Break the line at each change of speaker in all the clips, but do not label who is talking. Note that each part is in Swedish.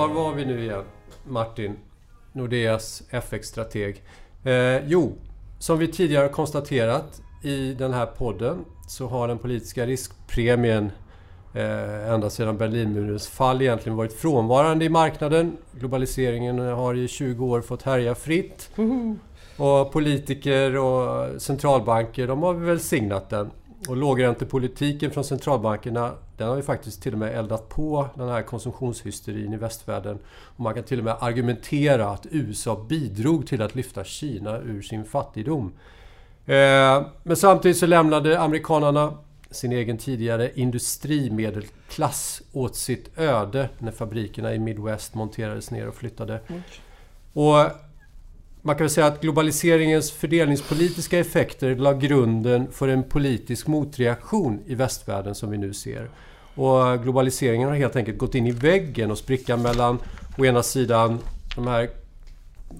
var var vi nu igen? Martin, Nordeas FX-strateg. Eh, jo, som vi tidigare konstaterat i den här podden så har den politiska riskpremien eh, ända sedan Berlinmurens fall egentligen varit frånvarande i marknaden. Globaliseringen har i 20 år fått härja fritt. Och politiker och centralbanker, de har välsignat den. Och lågräntepolitiken från centralbankerna, den har ju faktiskt till och med eldat på den här konsumtionshysterin i västvärlden. Och man kan till och med argumentera att USA bidrog till att lyfta Kina ur sin fattigdom. Eh, men samtidigt så lämnade amerikanarna sin egen tidigare industrimedelklass åt sitt öde när fabrikerna i Midwest monterades ner och flyttade. Och man kan väl säga att globaliseringens fördelningspolitiska effekter la grunden för en politisk motreaktion i västvärlden som vi nu ser. Och globaliseringen har helt enkelt gått in i väggen och sprickan mellan å ena sidan de här,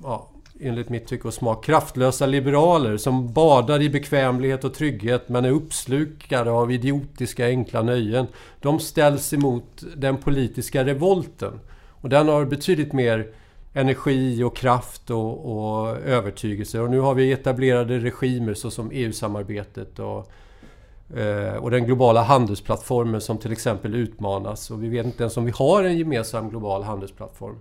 ja, enligt mitt tycke och smak, kraftlösa liberaler som badar i bekvämlighet och trygghet men är uppslukade av idiotiska enkla nöjen. De ställs emot den politiska revolten. Och den har betydligt mer energi och kraft och, och övertygelse. Och nu har vi etablerade regimer såsom EU-samarbetet och, och den globala handelsplattformen som till exempel utmanas. Och vi vet inte ens om vi har en gemensam global handelsplattform.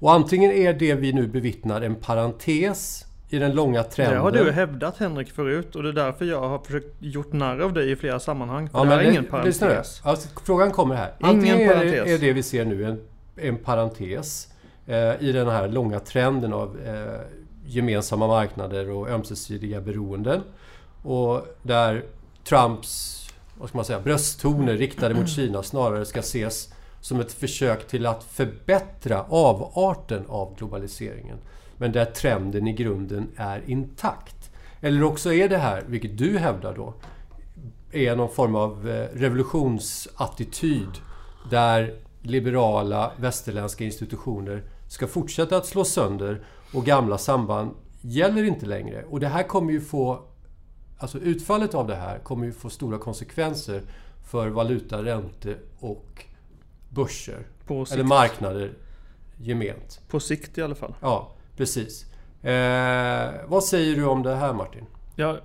Och antingen är det vi nu bevittnar en parentes i den långa trenden.
Det har du hävdat Henrik förut och det är därför jag har försökt gjort narr av dig i flera sammanhang. För
Ja,
det är ingen
det-
parentes.
lyssna nu. Alltså, frågan kommer här.
Ingen
Antingen är det,
parentes.
är det vi ser nu en, en parentes eh, i den här långa trenden av eh, gemensamma marknader och ömsesidiga beroenden. Och där Trumps vad ska man säga, brösttoner riktade mot Kina snarare ska ses som ett försök till att förbättra avarten av globaliseringen. Men där trenden i grunden är intakt. Eller också är det här, vilket du hävdar då, är någon form av eh, revolutionsattityd där liberala västerländska institutioner ska fortsätta att slå sönder och gamla samband gäller inte längre. Och det här kommer ju få... Alltså utfallet av det här kommer ju få stora konsekvenser för valuta, ränte och börser. Eller marknader gement.
På sikt i alla fall.
Ja, precis. Eh, vad säger du om det här Martin?
Jag,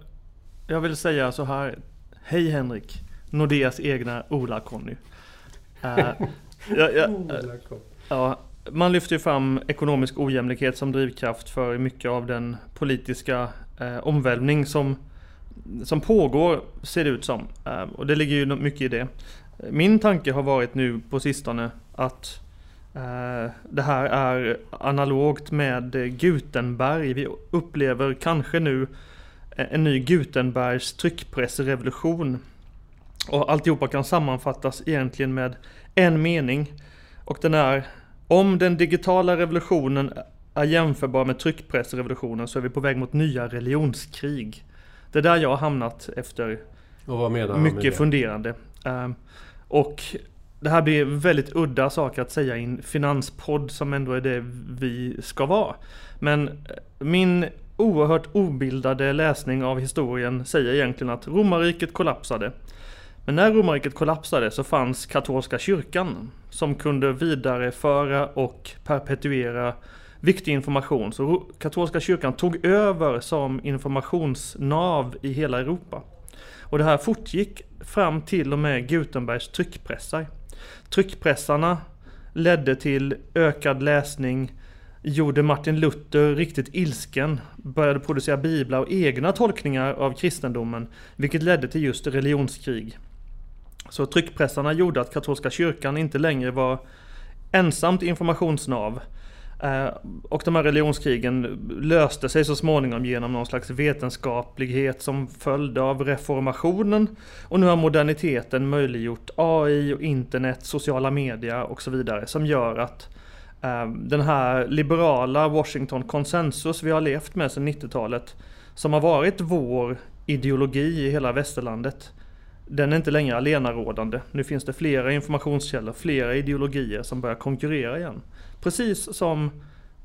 jag vill säga så här. Hej Henrik. Nordeas egna Ola-Conny. Eh, jag, jag, Ja, man lyfter ju fram ekonomisk ojämlikhet som drivkraft för mycket av den politiska eh, omvälvning som, som pågår, ser det ut som. Eh, och det ligger ju mycket i det. Min tanke har varit nu på sistone att eh, det här är analogt med Gutenberg. Vi upplever kanske nu eh, en ny Gutenbergs tryckpressrevolution. Och alltihopa kan sammanfattas egentligen med en mening. Och den är om den digitala revolutionen är jämförbar med tryckpressrevolutionen så är vi på väg mot nya religionskrig. Det är där jag har hamnat efter mycket funderande. Ehm, och det här blir väldigt udda saker att säga i en finanspodd som ändå är det vi ska vara. Men eh, min oerhört obildade läsning av historien säger egentligen att romarriket kollapsade. Men när romarriket kollapsade så fanns katolska kyrkan som kunde vidareföra och perpetuera viktig information. Så katolska kyrkan tog över som informationsnav i hela Europa. Och det här fortgick fram till och med Gutenbergs tryckpressar. Tryckpressarna ledde till ökad läsning, gjorde Martin Luther riktigt ilsken, började producera biblar och egna tolkningar av kristendomen, vilket ledde till just religionskrig. Så tryckpressarna gjorde att katolska kyrkan inte längre var ensamt informationsnav. Eh, och de här religionskrigen löste sig så småningom genom någon slags vetenskaplighet som följde av reformationen. Och nu har moderniteten möjliggjort AI och internet, sociala medier och så vidare som gör att eh, den här liberala Washington konsensus vi har levt med sedan 90-talet som har varit vår ideologi i hela västerlandet den är inte längre allenarådande. Nu finns det flera informationskällor, flera ideologier som börjar konkurrera igen. Precis som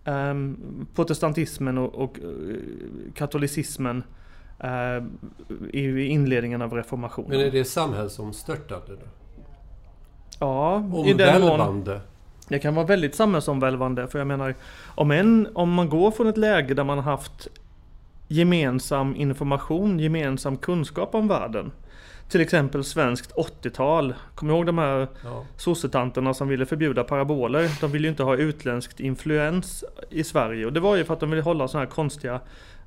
ehm, protestantismen och, och eh, katolicismen eh, i inledningen av reformationen.
Men är det samhällsomstörtande då?
ja, i den mån,
Omvälvande?
det kan vara väldigt samhällsomvälvande för jag menar om, en, om man går från ett läge där man har haft gemensam information, gemensam kunskap om världen. Till exempel svenskt 80-tal. Kommer du ihåg de här ja. sossetanterna som ville förbjuda paraboler? De ville ju inte ha utländskt influens i Sverige och det var ju för att de ville hålla sådana här konstiga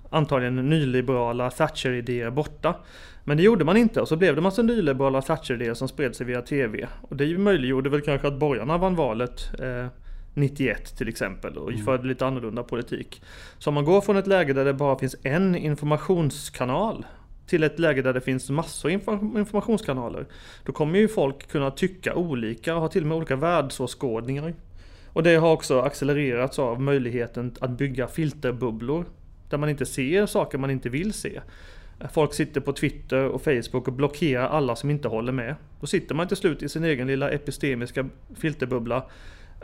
antagligen nyliberala Thatcher-idéer borta. Men det gjorde man inte och så blev det massa nyliberala Thatcher-idéer som spred sig via TV. Och det möjliggjorde väl kanske att borgarna vann valet eh, 91 till exempel och mm. förde lite annorlunda politik. Så om man går från ett läge där det bara finns en informationskanal till ett läge där det finns massor informationskanaler. Då kommer ju folk kunna tycka olika och ha till och med olika världsåskådningar. Och det har också accelererats av möjligheten att bygga filterbubblor. Där man inte ser saker man inte vill se. Folk sitter på Twitter och Facebook och blockerar alla som inte håller med. Då sitter man till slut i sin egen lilla epistemiska filterbubbla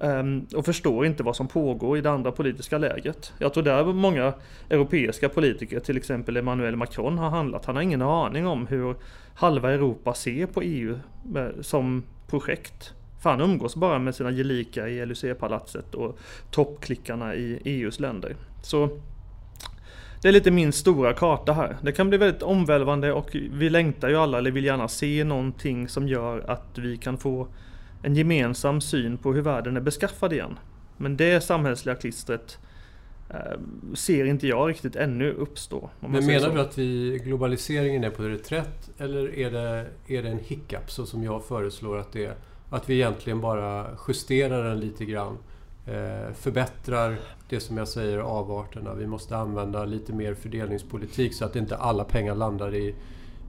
Ehm, och förstår inte vad som pågår i det andra politiska läget. Jag tror där många europeiska politiker, till exempel Emmanuel Macron, har handlat. Han har ingen aning om hur halva Europa ser på EU eh, som projekt. För han umgås bara med sina gelikar i LUC-palatset och toppklickarna i EUs länder. Så det är lite min stora karta här. Det kan bli väldigt omvälvande och vi längtar ju alla, eller vill gärna se någonting som gör att vi kan få en gemensam syn på hur världen är beskaffad igen. Men det samhällsliga klistret eh, ser inte jag riktigt ännu uppstå.
Men menar du att vi, globaliseringen är på reträtt eller är det, är det en hiccup så som jag föreslår att det är? Att vi egentligen bara justerar den lite grann Eh, förbättrar det som jag säger avarterna. Vi måste använda lite mer fördelningspolitik så att inte alla pengar landar i,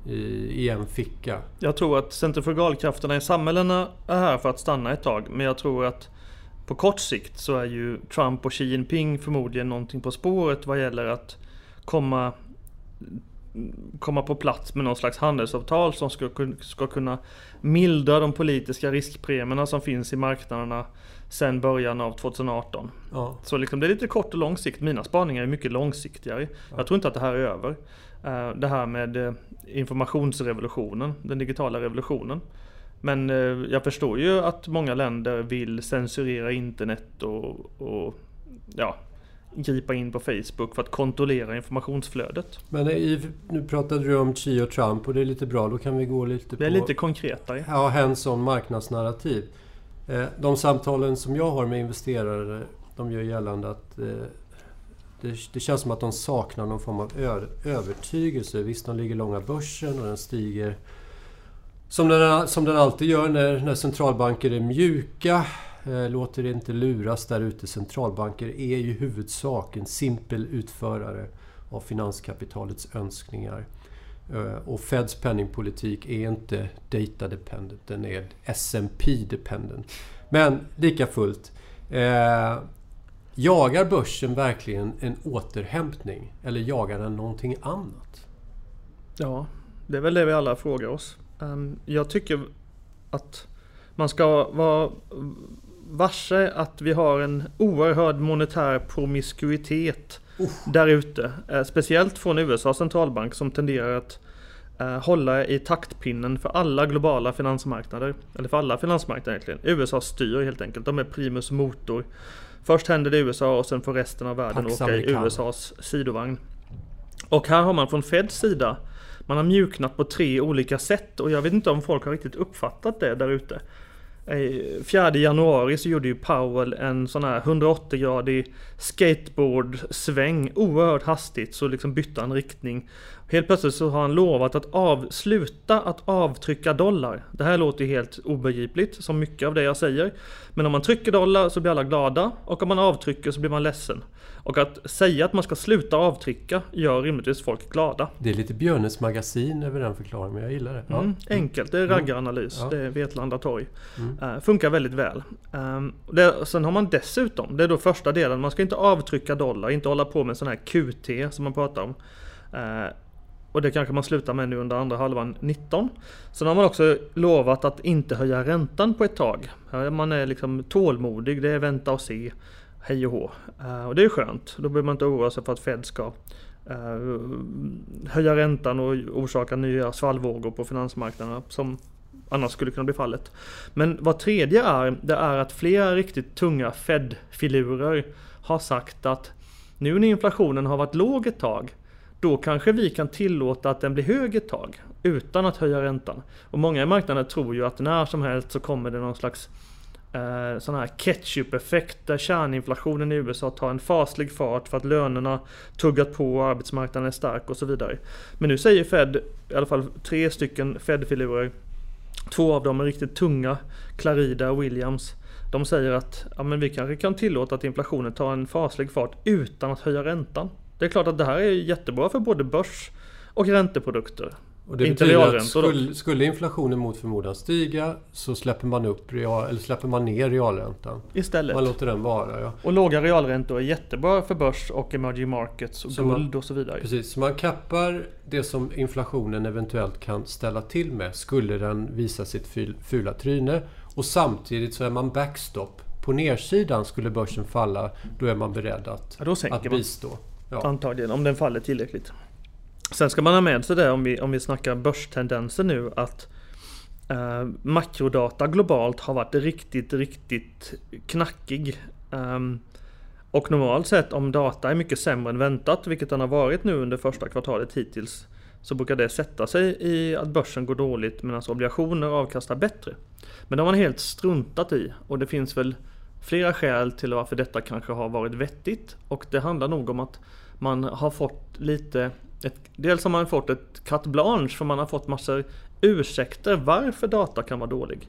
i, i en ficka.
Jag tror att centrifugalkrafterna i samhällena är här för att stanna ett tag. Men jag tror att på kort sikt så är ju Trump och Xi Jinping förmodligen någonting på spåret vad gäller att komma komma på plats med någon slags handelsavtal som ska, ska kunna mildra de politiska riskpremierna som finns i marknaderna sen början av 2018. Ja. Så liksom det är lite kort och lång sikt. Mina spaningar är mycket långsiktigare. Ja. Jag tror inte att det här är över. Eh, det här med eh, informationsrevolutionen, den digitala revolutionen. Men eh, jag förstår ju att många länder vill censurera internet och, och ja, gripa in på Facebook för att kontrollera informationsflödet.
Men nu pratade du om Xi och Trump och det är lite bra. Då kan vi gå lite på...
Det är lite konkretare.
Ja, hands-on marknadsnarrativ. De samtalen som jag har med investerare, de gör gällande att det, det känns som att de saknar någon form av övertygelse. Visst, de ligger långa börsen och den stiger som den, som den alltid gör när, när centralbanker är mjuka. Eh, låter inte luras där ute. Centralbanker är ju i huvudsak en simpel utförare av finanskapitalets önskningar. Eh, och Feds penningpolitik är inte data dependent, den är S&P dependent. Men lika fullt. Eh, jagar börsen verkligen en återhämtning? Eller jagar den någonting annat?
Ja, det är väl det vi alla frågar oss. Um, jag tycker att man ska vara varse att vi har en oerhörd monetär promiskuitet uh. där ute. Eh, speciellt från USAs centralbank som tenderar att eh, hålla i taktpinnen för alla globala finansmarknader. Eller för alla finansmarknader egentligen. USA styr helt enkelt. De är primus motor. Först händer det i USA och sen får resten av världen Pax åka i USAs sidovagn. Och här har man från Feds sida man har mjuknat på tre olika sätt och jag vet inte om folk har riktigt uppfattat det där ute. 4 januari så gjorde ju Powell en sån här 180-gradig skateboard-sväng oerhört hastigt så liksom bytte han riktning. Helt plötsligt så har han lovat att avsluta att avtrycka dollar. Det här låter ju helt obegripligt som mycket av det jag säger. Men om man trycker dollar så blir alla glada och om man avtrycker så blir man ledsen. Och att säga att man ska sluta avtrycka gör rimligtvis folk glada.
Det är lite Björnes magasin över den förklaringen, men jag gillar det.
Ja. Mm, enkelt, det är mm. raggaranalys. Mm. Det är Vetlanda torg. Mm. Uh, funkar väldigt väl. Um, det, sen har man dessutom, det är då första delen, man ska inte avtrycka dollar, inte hålla på med sån här QT som man pratar om. Uh, och det kanske man slutar med nu under andra halvan 19. Sen har man också lovat att inte höja räntan på ett tag. Man är liksom tålmodig, det är vänta och se hej och hå. Eh, och det är skönt. Då behöver man inte oroa sig för att Fed ska eh, höja räntan och orsaka nya svallvågor på finansmarknaderna som annars skulle kunna bli fallet. Men vad tredje är, det är att flera riktigt tunga Fed-filurer har sagt att nu när inflationen har varit låg ett tag då kanske vi kan tillåta att den blir hög ett tag utan att höja räntan. Och många i marknaden tror ju att när som helst så kommer det någon slags eh, sån här ketchup-effekt där kärninflationen i USA tar en faslig fart för att lönerna tuggat på och arbetsmarknaden är stark och så vidare. Men nu säger Fed, i alla fall tre stycken Fed-filurer, två av dem är riktigt tunga, Clarida och Williams. De säger att ja, men vi kanske kan tillåta att inflationen tar en faslig fart utan att höja räntan. Det är klart att det här är jättebra för både börs och ränteprodukter.
Och det betyder att skulle, skulle inflationen mot förmodan stiga så släpper man, upp real, eller släpper man ner realräntan.
Istället.
Man låter den vara. Ja.
Och låga realräntor är jättebra för börs och emerging markets och
Så man-
guld och så vidare.
Precis, så man kappar det som inflationen eventuellt kan ställa till med skulle den visa sitt ful- fula tryne. Och samtidigt så är man backstop. På nedsidan skulle börsen falla, då är man beredd att,
Ja,
att
man.
Ja.
Antagligen, om den faller tillräckligt. Sen ska man ha med sig det om vi, om vi snackar börstendenser nu att eh, makrodata globalt har varit riktigt, riktigt knackig. Um, och normalt sett om data är mycket sämre än väntat, vilket den har varit nu under första kvartalet hittills, så brukar det sätta sig i att börsen går dåligt medan obligationer avkastar bättre. Men det har man helt struntat i och det finns väl flera skäl till varför detta kanske har varit vettigt och det handlar nog om att man har fått lite ett, Dels har man fått ett carte blanche för man har fått massor ursäkter varför data kan vara dålig.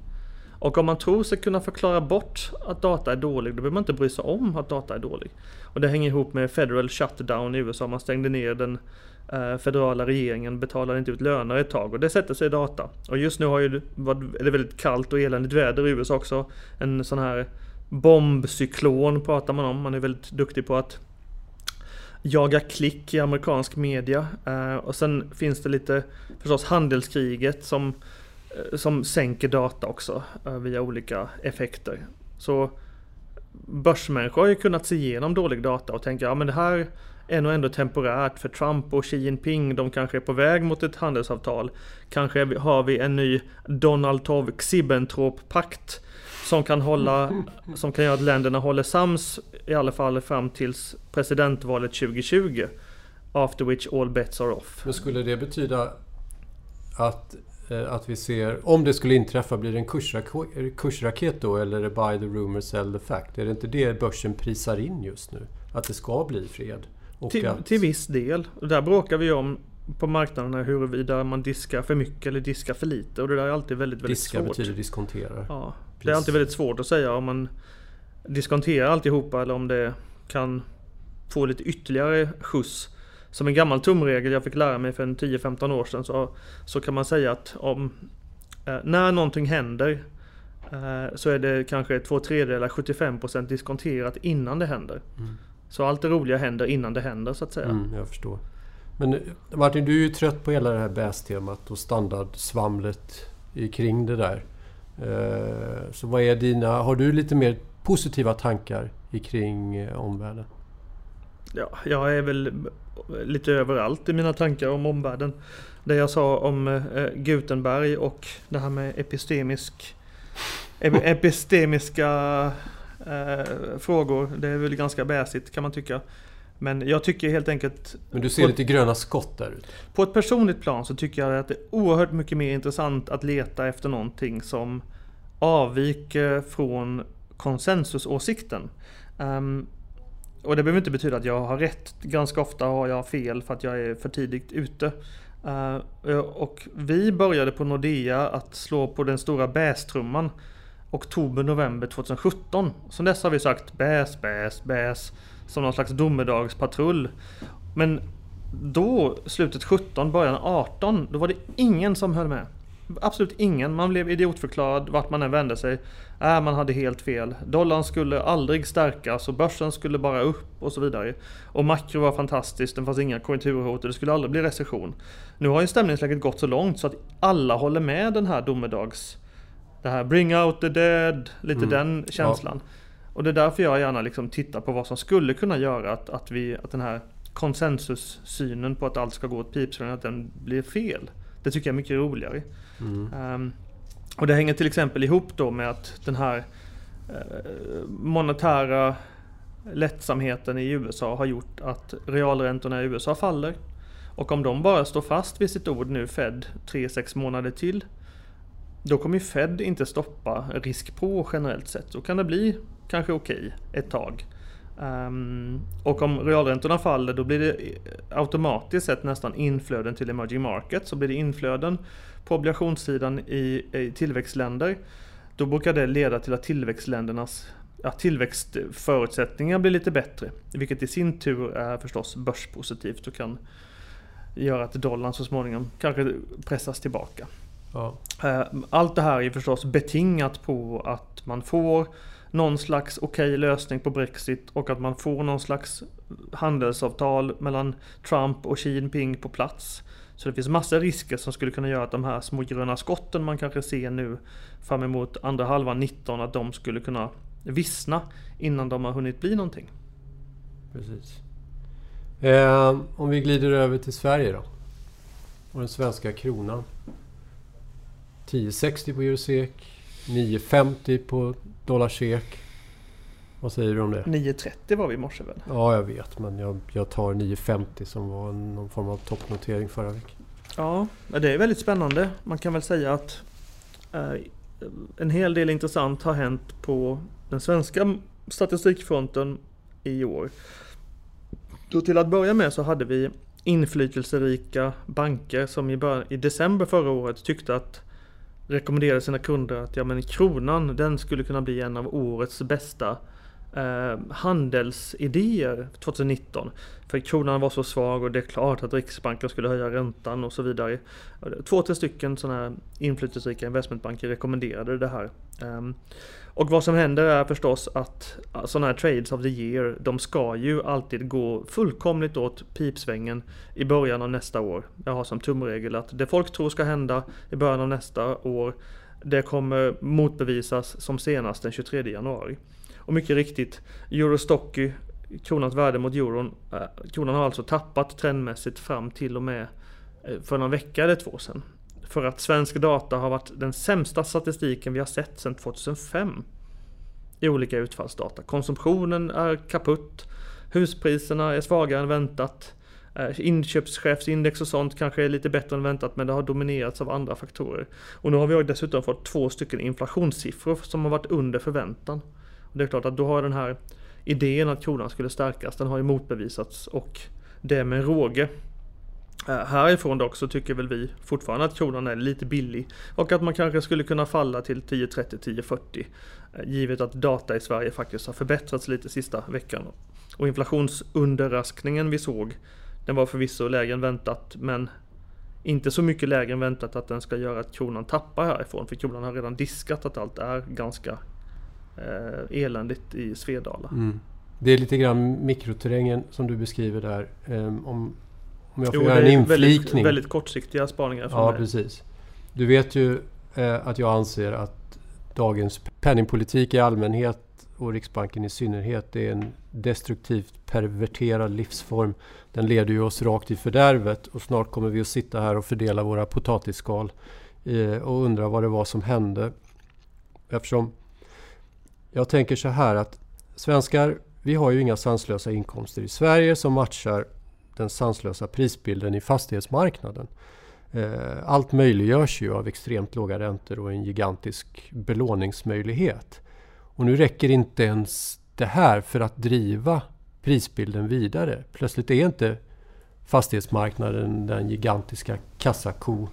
Och om man tror sig kunna förklara bort att data är dålig, då behöver man inte bry sig om att data är dålig. Och det hänger ihop med federal shutdown i USA. Man stängde ner den eh, federala regeringen, betalade inte ut löner ett tag och det sätter sig i data. Och just nu har ju, är det väldigt kallt och eländigt väder i USA också. En sån här bombcyklon pratar man om. Man är väldigt duktig på att jaga klick i amerikansk media. Eh, och sen finns det lite förstås handelskriget som, eh, som sänker data också eh, via olika effekter. Så börsmänniskor har ju kunnat se igenom dålig data och tänka ja men det här är nog ändå temporärt för Trump och Xi Jinping de kanske är på väg mot ett handelsavtal. Kanske har vi en ny Donald Tov Xibentrop-pakt som kan hålla som kan göra att länderna håller sams i alla fall fram tills presidentvalet 2020. After which all bets are off.
Men skulle det betyda att, eh, att vi ser, om det skulle inträffa, blir det en kursrak- kursraket då eller är det buy the rumor, sell the fact? Är det inte det börsen prisar in just nu? Att det ska bli fred? Och
Till,
att,
till viss del. Och där bråkar vi om på marknaderna huruvida man diskar för mycket eller diskar för lite. Och det där är alltid väldigt, väldigt
diska
svårt.
betyder diskonterar.
Ja, det är alltid väldigt svårt att säga om man diskonterar alltihopa eller om det kan få lite ytterligare skjuts. Som en gammal tumregel jag fick lära mig för en 10-15 år sedan så, så kan man säga att om eh, när någonting händer eh, så är det kanske två tredjedelar, 75% diskonterat innan det händer.
Mm.
Så allt det roliga händer innan det händer så att säga.
Mm, jag förstår. Men eh, Martin, du är ju trött på hela det här BAS-temat och standardsvamlet kring det där. Eh, Så vad är dina... Har du lite mer positiva tankar kring eh, omvärlden?
Ja, jag är väl lite överallt i mina tankar om omvärlden. Det jag sa om eh, Gutenberg och det här med epistemisk, ep- epistemiska frågor. Det är väl ganska bäsigt kan man tycka. Men jag tycker helt enkelt
Men du ser lite gröna skott där ute.
på ett personligt plan så tycker jag att det är oerhört mycket mer intressant att leta efter någonting som avviker från konsensusåsikten. Ehm, och det behöver inte betyda att jag har rätt. Ganska ofta har jag fel för att jag är för tidigt ute. Eh, och vi började på Nordea att slå på den stora bästrumman oktober-november 2017. Som dess har vi sagt bäs, bäs, bäs. Som någon slags domedagspatrull. Men då, slutet 17, början 18, då var det ingen som höll med. Absolut ingen. Man blev idiotförklarad vart man än vände sig. Äh, man hade helt fel. Dollarn skulle aldrig stärkas och börsen skulle bara upp och så vidare. Och makro var fantastiskt, det fanns inga konjunkturhot och det skulle aldrig bli recession. Nu har ju stämningsläget gått så långt så att alla håller med den här domedags... Det här bring out the dead, lite
Mm.
den känslan. Och det är därför jag gärna liksom tittar på vad som skulle kunna göra att, att, vi, att den här konsensussynen på att allt ska gå åt pipsvängen, att den blir fel. Det tycker jag är mycket roligare.
Mm.
Ehm, Och det hänger till exempel ihop då med att den här eh, monetära lättsamheten i USA har gjort att realräntorna i USA faller. Och om de bara står fast vid sitt ord nu Fed 3-6 månader till då kommer ju Fed inte stoppa risk på generellt sett. Då kan det bli kanske okej ett tag. Um, och om realräntorna faller då blir det automatiskt sett nästan inflöden till emerging markets. Så blir det inflöden på obligationssidan i, i tillväxtländer. Då brukar det leda till att tillväxtländernas ja, tillväxtförutsättningar blir lite bättre. Vilket i sin tur är förstås börspositivt och kan göra att dollarn så småningom kanske pressas tillbaka. Ja. Eh, allt det här är förstås betingat på att man får någon slags okej okay lösning på Brexit och att man får någon slags handelsavtal mellan Trump och Xi Jinping på plats. Så det finns massor risker som skulle kunna göra att de här små gröna skotten man kanske ser nu fram emot andra halvan 19 att de skulle kunna vissna innan de har hunnit bli någonting.
Precis. Eh, om vi glider över till Sverige då. Och den svenska kronan. 10,60 på eurosek. 9,50 på dollar SEK. Vad säger du om det?
9,30 var vi i morse väl?
Ja, jag vet. Men jag, jag tar 9,50 som var någon form av toppnotering förra veckan.
Ja, det är väldigt spännande. Man kan väl säga att eh, en hel del intressant har hänt på den svenska statistikfronten i år. Då till att börja med så hade vi inflytelserika banker som i, början, i december förra året tyckte att rekommenderade sina kunder att ja, men kronan den skulle kunna bli en av årets bästa eh, handelsidéer 2019. För kronan var så svag och det är klart att Riksbanken skulle höja räntan och så vidare. Två, tre stycken sådana här inflytelserika investmentbanker rekommenderade det här. Eh, och vad som händer är förstås att sådana här trades of the year, de ska ju alltid gå fullkomligt åt pipsvängen i början av nästa år. Jag har som tumregel att det folk tror ska hända i början av nästa år, det kommer motbevisas som senast den 23 januari. Och mycket riktigt, Eurostocky, kronans värde mot euron, eh, kronan har alltså tappat trendmässigt fram till och med eh, för någon vecka eller två sedan. För att svensk data har varit den sämsta statistiken vi har sett sedan 2005. I olika utfallsdata. Konsumtionen är kaputt. Huspriserna är svagare än väntat. Eh, inköpschefsindex och sånt kanske är lite bättre än väntat men det har dominerats av andra faktorer. Och nu har vi dessutom fått två stycken inflationssiffror som har varit under förväntan. Och det är klart att då har den här idén att kronan skulle stärkas, den har ju motbevisats och det med råge. Eh, härifrån dock så tycker väl vi fortfarande att kronan är lite billig och att man kanske skulle kunna falla till 10.30-10.40 eh, givet att data i Sverige faktiskt har förbättrats lite sista veckan. Och inflationsunderraskningen vi såg den var förvisso lägre än väntat men inte så mycket lägre än väntat att den ska göra att kronan tappar härifrån för kronan har redan diskat att allt är ganska eh, eländigt i Svedala. Mm.
Det är lite grann mikroterrängen som du beskriver där. Um, om om jag får jo, göra en inflikning.
Väldigt, väldigt kortsiktiga spaningar
från Ja, mig. precis. Du vet ju eh, att jag anser att dagens penningpolitik i allmänhet och Riksbanken i synnerhet är en destruktivt perverterad livsform. Den leder ju oss rakt i fördärvet och snart kommer vi att sitta här och fördela våra potatisskal eh, och undra vad det var som hände. Eftersom jag tänker så här att svenskar, vi har ju inga sanslösa inkomster i Sverige som matchar den sanslösa prisbilden i fastighetsmarknaden. Eh, allt möjliggörs ju av extremt låga räntor och en gigantisk belåningsmöjlighet. Och nu räcker inte ens det här för att driva prisbilden vidare. Plötsligt är inte fastighetsmarknaden den gigantiska kassako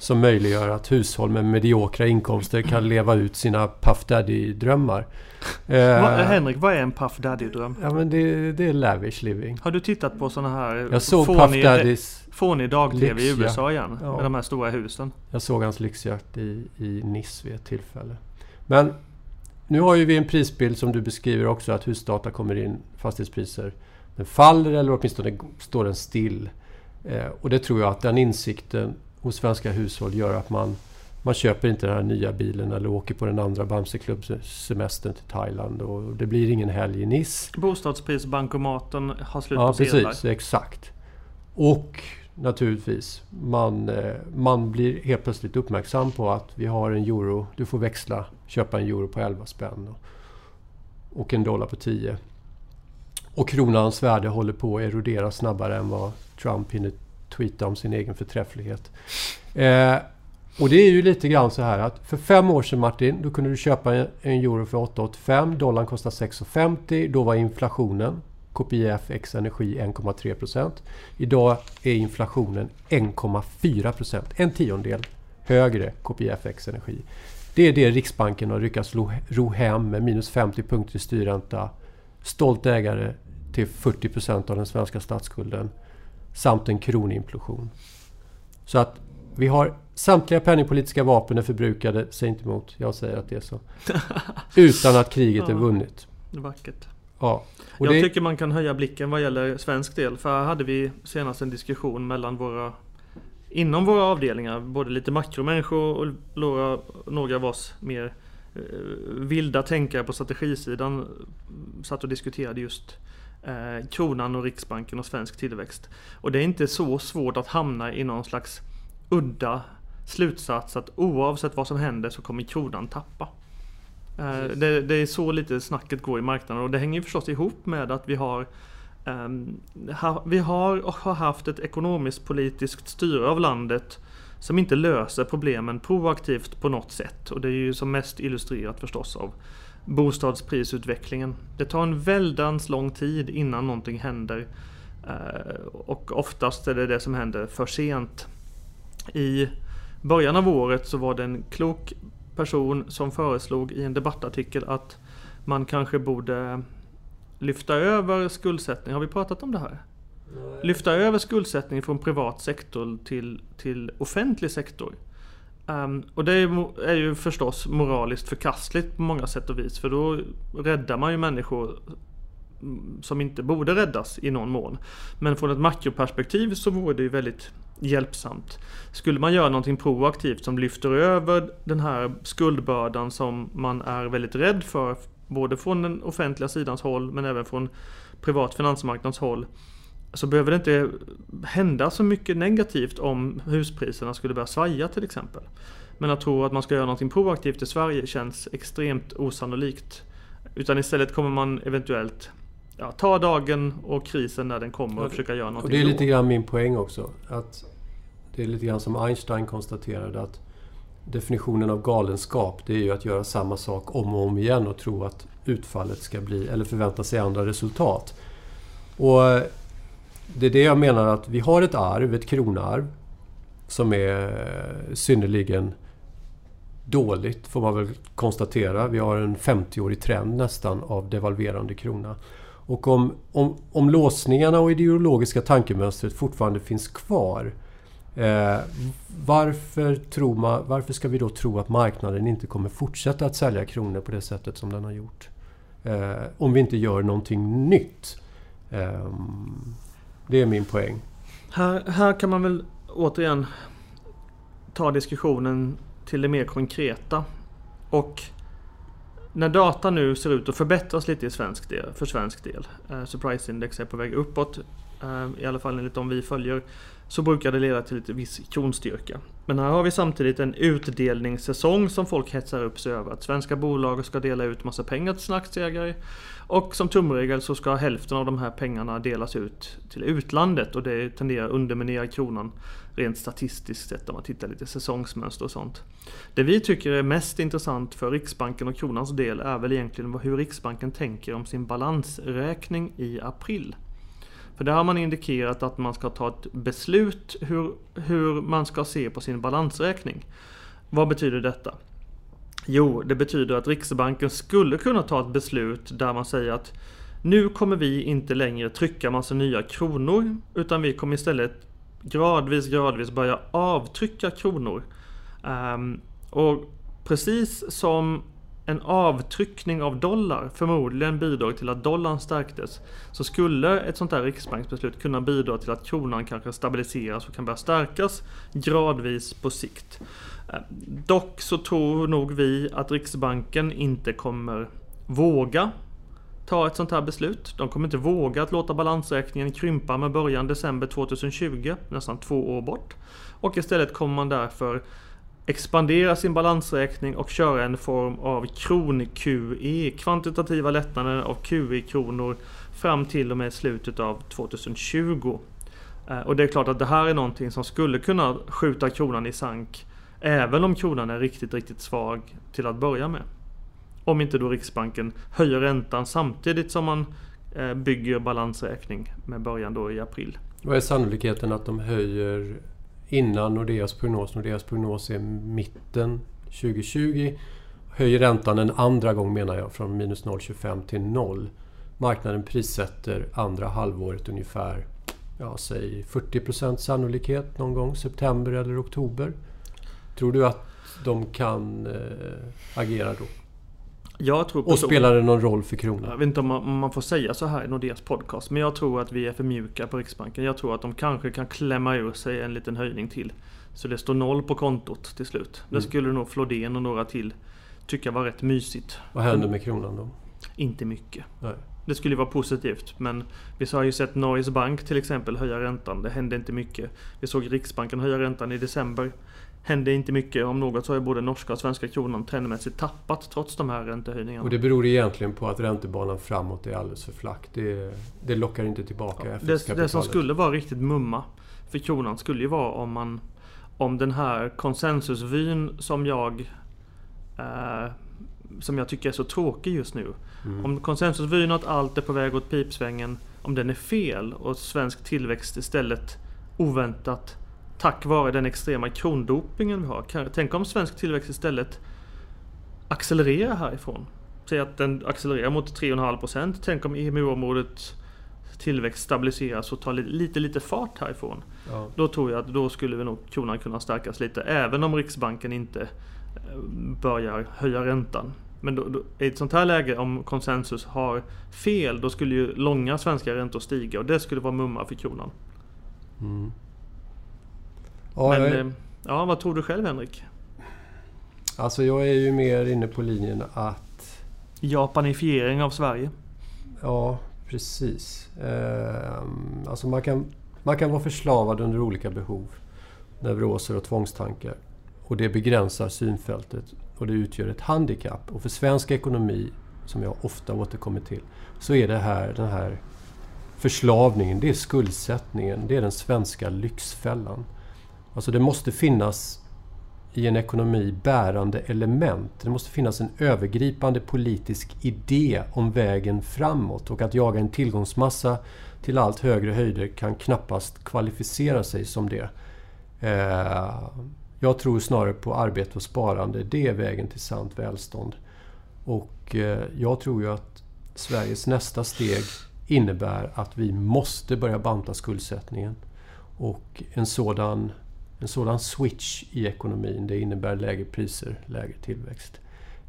som möjliggör att hushåll med mediokra inkomster kan leva ut sina Puff Daddy-drömmar.
Eh, Henrik, vad är en Puff Daddy-dröm?
Ja, men det, det, är lavish living.
Har du tittat på sådana här
Jag såg fånig, Puff Daddys
fånig dag-tv i USA igen? Ja. Med de här stora husen.
Jag såg hans lyxjakt i, i Nice vid ett tillfälle. Men nu har ju vi en prisbild som du beskriver också att husdata kommer in, fastighetspriser. Den faller eller åtminstone står den still. Eh, och det tror jag att den insikten hos svenska hushåll gör att man, man köper inte den här nya bilen eller åker på den andra Bamseklubbsemestern till Thailand och det blir ingen helg i Nice.
Bostadsprisbankomaten har slut
ja,
på
sedlar. Ja, precis. Exakt. Och naturligtvis. Man, eh, man blir helt plötsligt uppmärksam på att vi har en euro. Du får växla, köpa en euro på 11 spänn. Och, och en dollar på 10. Och kronans värde håller på att erodera snabbare än vad Trump hinner tweeta om sin egen förträfflighet. Eh, och det är ju lite grann så här att för fem år sedan Martin, då kunde du köpa en euro för 8,85. Dollarn kostade 6,50. Då var inflationen, KPIF Energi 1,3% Idag är inflationen 1,4% En tiondel högre KPIF Energi. Det är det Riksbanken har lyckats ro hem med minus 50 punkter i styrränta. Stolt ägare till 40% av den svenska statsskulden. Samt en kronimplosion. Så att vi har samtliga penningpolitiska vapen är förbrukade. Säg inte emot, jag säger att det är så. Utan att kriget ja, är vunnet.
Vackert.
Ja.
Och jag det... tycker man kan höja blicken vad gäller svensk del. För här hade vi senast en diskussion mellan våra Inom våra avdelningar, både lite makromänniskor och några, några av oss mer eh, vilda tänkare på strategisidan satt och diskuterade just eh, kronan och Riksbanken och svensk tillväxt. Och det är inte så svårt att hamna i någon slags udda slutsats att oavsett vad som händer så kommer kronan tappa. Eh, det, det, är så lite snacket går i marknaden och det hänger förstås ihop med att vi har um, ha, Vi har och har haft ett ekonomiskt politiskt styre av landet som inte löser problemen proaktivt på något sätt. Och det är ju som mest illustrerat förstås av bostadsprisutvecklingen. Det tar en väldans lång tid innan någonting händer. Uh, och oftast är det det som händer för sent. I början av året så var det en klok person som föreslog i en debattartikel att man kanske borde lyfta över skuldsättning. Har vi pratat om det här? Lyfta över skuldsättning från privat sektor till, till offentlig sektor. Um, och det är, är, ju förstås moraliskt förkastligt på många sätt och vis. För då räddar man ju människor mm, som inte borde räddas i någon mån. Men från ett makroperspektiv så vore det ju väldigt hjälpsamt. Skulle man göra någonting proaktivt som lyfter över den här skuldbördan som man är väldigt rädd för, både från den offentliga sidans håll men även från privat finansmarknads håll, så behöver det inte hända så mycket negativt om huspriserna skulle börja svaja till exempel. Men att tro att man ska göra någonting proaktivt i Sverige känns extremt osannolikt. Utan istället kommer man eventuellt ja, ta dagen och krisen när den kommer och försöka göra någonting.
Och det är lite grann min poäng också. Att det är lite grann som Einstein konstaterade att definitionen av galenskap det är ju att göra samma sak om och om igen och tro att utfallet ska bli, eller förvänta sig andra resultat. Och det är det jag menar att vi har ett arv, ett kronarv, som är synnerligen dåligt får man väl konstatera. Vi har en 50-årig trend nästan av devalverande krona. Och om, om, om låsningarna och ideologiska tankemönstret fortfarande finns kvar Eh, varför, tror man, varför ska vi då tro att marknaden inte kommer fortsätta att sälja kronor på det sättet som den har gjort? Eh, om vi inte gör någonting nytt. Eh, det är min poäng.
Här, här kan man väl återigen ta diskussionen till det mer konkreta. Och när data nu ser ut att förbättras lite i svensk del, för svensk del. Eh, surprise index är på väg uppåt. Eh, I alla fall enligt de vi följer så brukar det leda till lite viss kronstyrka. Men här har vi samtidigt en utdelningssäsong som folk hetsar upp sig över. Att svenska bolag ska dela ut massa pengar till sina aktieägare. Och som tumregel så ska hälften av de här pengarna delas ut till utlandet och det tenderar att underminera kronan rent statistiskt sett om man tittar lite säsongsmönster och sånt. Det vi tycker är mest intressant för Riksbanken och kronans del är väl egentligen hur Riksbanken tänker om sin balansräkning i april. För där har man indikerat att man ska ta ett beslut hur, hur man ska se på sin balansräkning. Vad betyder detta? Jo, det betyder att Riksbanken skulle kunna ta ett beslut där man säger att nu kommer vi inte längre trycka massa nya kronor utan vi kommer istället gradvis, gradvis börja avtrycka kronor. Um, och precis som en avtryckning av dollar förmodligen bidrar till att dollarn stärktes så skulle ett sånt här riksbanksbeslut kunna bidra till att kronan kanske stabiliseras och kan börja stärkas gradvis på sikt. Eh, dock så tror nog vi att Riksbanken inte kommer våga ta ett sånt här beslut. De kommer inte våga att låta balansräkningen krympa med början december 2020, nästan två år bort. Och istället kommer man därför expandera sin balansräkning och köra en form av kron-QE, kvantitativa lättnader av QE-kronor fram till och med slutet av 2020. Eh, och det är klart att det här är någonting som skulle kunna skjuta kronan i sank även om kronan är riktigt, riktigt svag till att börja med. Om inte då Riksbanken höjer räntan samtidigt som man eh, bygger balansräkning med början då i april.
Vad är sannolikheten att de höjer innan Nordeas prognos? Nordeas prognos är mitten 2020. Höjer räntan en andra gång menar jag från minus 0,25 till 0. Marknaden prissätter andra halvåret ungefär, ja säg 40% sannolikhet någon gång september eller oktober. Tror du att de kan eh, agera då?
Jag tror
och spelar det någon roll för kronan?
Jag vet inte om man, om man, får säga så här i Nordeas podcast. Men jag tror att vi är för mjuka på Riksbanken. Jag tror att de kanske kan klämma ur sig en liten höjning till. Så det står noll på kontot till slut. Det mm. skulle nog Flodén och några till tycka var rätt mysigt.
Vad händer med kronan då?
Inte mycket. Nej. Det skulle vara positivt men vi har ju sett Norges Bank till exempel höja räntan. Det hände inte mycket. Vi såg Riksbanken höja räntan i december hände inte mycket. Om något så har ju både norska och svenska kronan trendmässigt tappat trots de här räntehöjningarna.
Och det beror egentligen på att räntebanan framåt är alldeles för flack. Det, det lockar inte tillbaka ja,
det, det som skulle vara riktigt mumma för kronan skulle ju vara om man om den här konsensusvyn som jag eh, som jag tycker är så tråkig just nu. Mm. Om konsensusvyn att allt är på väg åt pipsvängen, om den är fel och svensk tillväxt istället oväntat tack vare den extrema krondopingen vi har. Tänk om svensk tillväxt istället accelererar härifrån. Säg att den accelererar mot 3,5%. Tänk om EMU-området tillväxt stabiliseras och tar lite, lite fart härifrån. Ja. Då tror jag att då skulle vi nog kronan kunna stärkas lite. Även om Riksbanken inte börjar höja räntan. Men då, då, i ett sånt här läge, om konsensus har fel, då skulle ju långa svenska räntor stiga och det skulle vara mumma för kronan. Mm. Ja, Men, är... Eh, ja, vad tror du själv Henrik?
Alltså jag är ju mer inne på linjen att...
Japanifiering av Sverige?
Ja, precis. Eh, alltså man kan, man kan vara förslavad under olika behov. Neuroser och tvångstankar. Och det begränsar synfältet och det utgör ett handikapp. Och för svensk ekonomi, som jag ofta återkommer till, så är det här den här förslavningen, det är skuldsättningen, det är den svenska lyxfällan. Alltså det måste finnas i en ekonomi bärande element. Det måste finnas en övergripande politisk idé om vägen framåt och att jaga en tillgångsmassa till allt högre höjder kan knappast kvalificera sig som det. Eh, jag tror snarare på arbete och sparande. Det är vägen till sant välstånd. Och eh, jag tror ju att Sveriges nästa steg innebär att vi måste börja banta skuldsättningen. Och en sådan en sådan switch i ekonomin det innebär lägre priser, lägre tillväxt.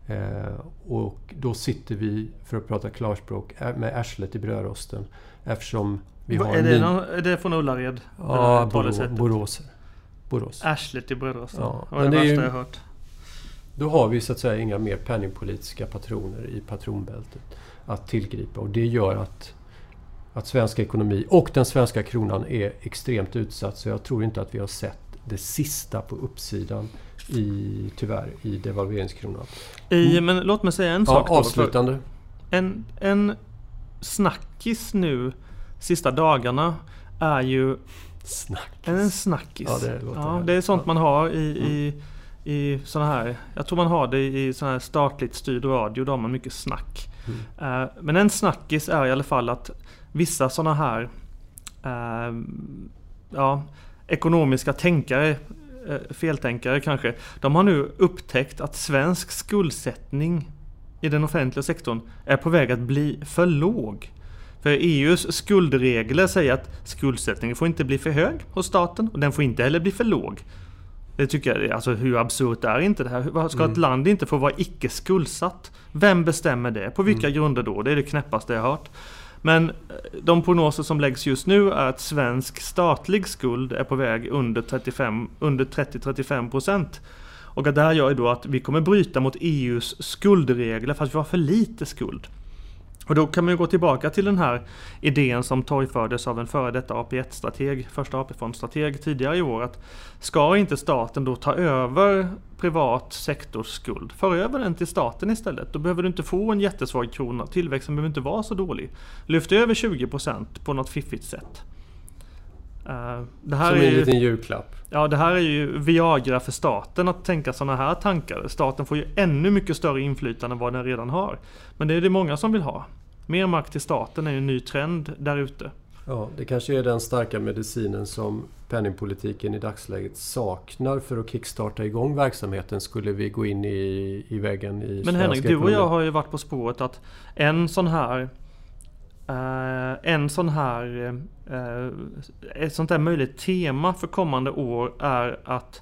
Eh, och då sitter vi, för att prata klarspråk, med arslet i brödrosten. Eftersom vi
har... Är det, någon, är det från Ullared?
Ja, Borås. Borås.
Arslet i brödrosten. Ja, det var det, det värsta jag hört.
Då har vi så att säga inga mer penningpolitiska patroner i patronbältet att tillgripa. Och det gör att, att svensk ekonomi och den svenska kronan är extremt utsatt. Så jag tror inte att vi har sett det sista på uppsidan i, tyvärr, i devalveringskronan.
I, mm. men låt mig säga en sak
ja, Avslutande.
En, en snackis nu sista dagarna är ju...
Snackis?
En snackis.
Ja, det,
ja, det är sånt man har i, mm. i, i såna här... Jag tror man har det i sån här statligt styrd radio. Då har man mycket snack. Mm. Uh, men en snackis är i alla fall att vissa såna här... Uh, ja, ekonomiska tänkare, eh, feltänkare kanske, de har nu upptäckt att svensk skuldsättning i den offentliga sektorn är på väg att bli för låg. För EUs skuldregler säger att skuldsättningen får inte bli för hög hos staten och den får inte heller bli för låg. Det tycker jag, alltså hur absurt är inte det här? Ska mm. ett land inte få vara icke skuldsatt? Vem bestämmer det? På vilka mm. grunder då? Det är det knäppaste jag har hört. Men eh, de prognoser som läggs just nu är att svensk statlig skuld är på väg under, under 30-35% Och att det här gör ju då att vi kommer bryta mot EUs skuldregler för att vi har för lite skuld. Och då kan man ju gå tillbaka till den här idén som torgfördes av en före detta AP1-strateg, första AP-fondstrateg tidigare i år. Att ska inte staten då ta över privat sektors skuld? För över den till staten istället. Då behöver du inte få en jättesvag krona. Tillväxten behöver inte vara så dålig. Lyft över 20% på något fiffigt sätt.
Uh, det här Som är en ju, liten julklapp.
Ja, det här är ju Viagra för staten att tänka sådana här tankar. Staten får ju ännu mycket större inflytande än vad den redan har. Men det är det många som vill ha. Mer makt till staten är ju en ny trend där ute.
Ja, det kanske är den starka medicinen som penningpolitiken i dagsläget saknar för att kickstarta igång verksamheten skulle vi gå in i, i väggen i
Men Henrik, du och jag har ju varit på spåret att en sån här Uh, en sån här, uh, ett sånt där möjligt tema för kommande år är att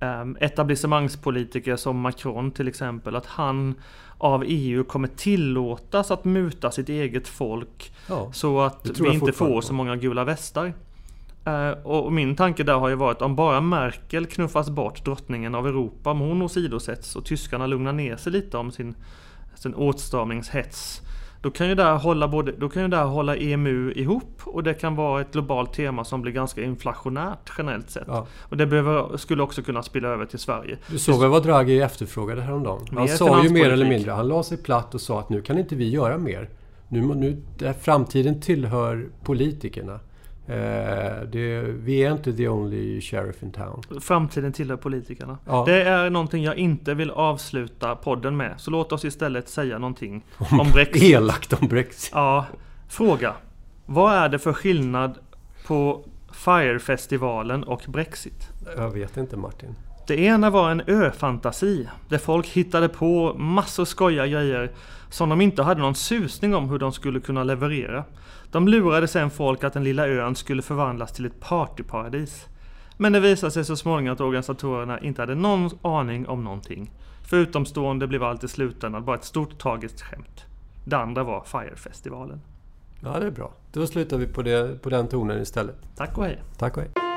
um, etablissemangspolitiker som Macron till exempel, att han av EU kommer tillåtas att muta sitt eget folk ja, så att vi inte får så många gula västar. Uh, och min tanke där har ju varit om bara Merkel knuffas bort, drottningen av Europa, om hon åsidosätts och tyskarna lugnar ner sig lite om sin, sin åtstramningshets då kan ju det hålla, både, då kan ju det hålla EMU ihop och det kan vara ett globalt tema som blir ganska inflationärt generellt sett. Ja. Och det behöver, skulle också kunna spilla över till Sverige.
Du såg väl vad Draghi efterfrågade häromdagen? Han sa ju mer eller mindre, han la sig platt och sa att nu kan inte vi göra mer. Nu, nu, framtiden tillhör politikerna. Eh, det, vi är inte the only sheriff in town.
Framtiden tillhör politikerna. Ja. Det är någonting jag inte vill avsluta podden med. Så låt oss istället säga någonting om, om Brexit.
Elakt om Brexit.
Ja. Fråga. Vad är det för skillnad på Fire-festivalen och Brexit?
Jag vet inte Martin.
Det ena var en ö-fantasi. Där folk hittade på massor skojiga grejer som de inte hade någon susning om hur de skulle kunna leverera. De lurade sen folk att den lilla ön skulle förvandlas till ett partyparadis. Men det visade sig så småningom att organisatorerna inte hade någon aning om någonting. För utomstående blev allt i slutändan bara ett stort tragiskt skämt. Det andra var Fire-festivalen.
Ja, det är bra. Då slutar vi på, det, på den tonen istället.
Tack och hej.
Tack och hej.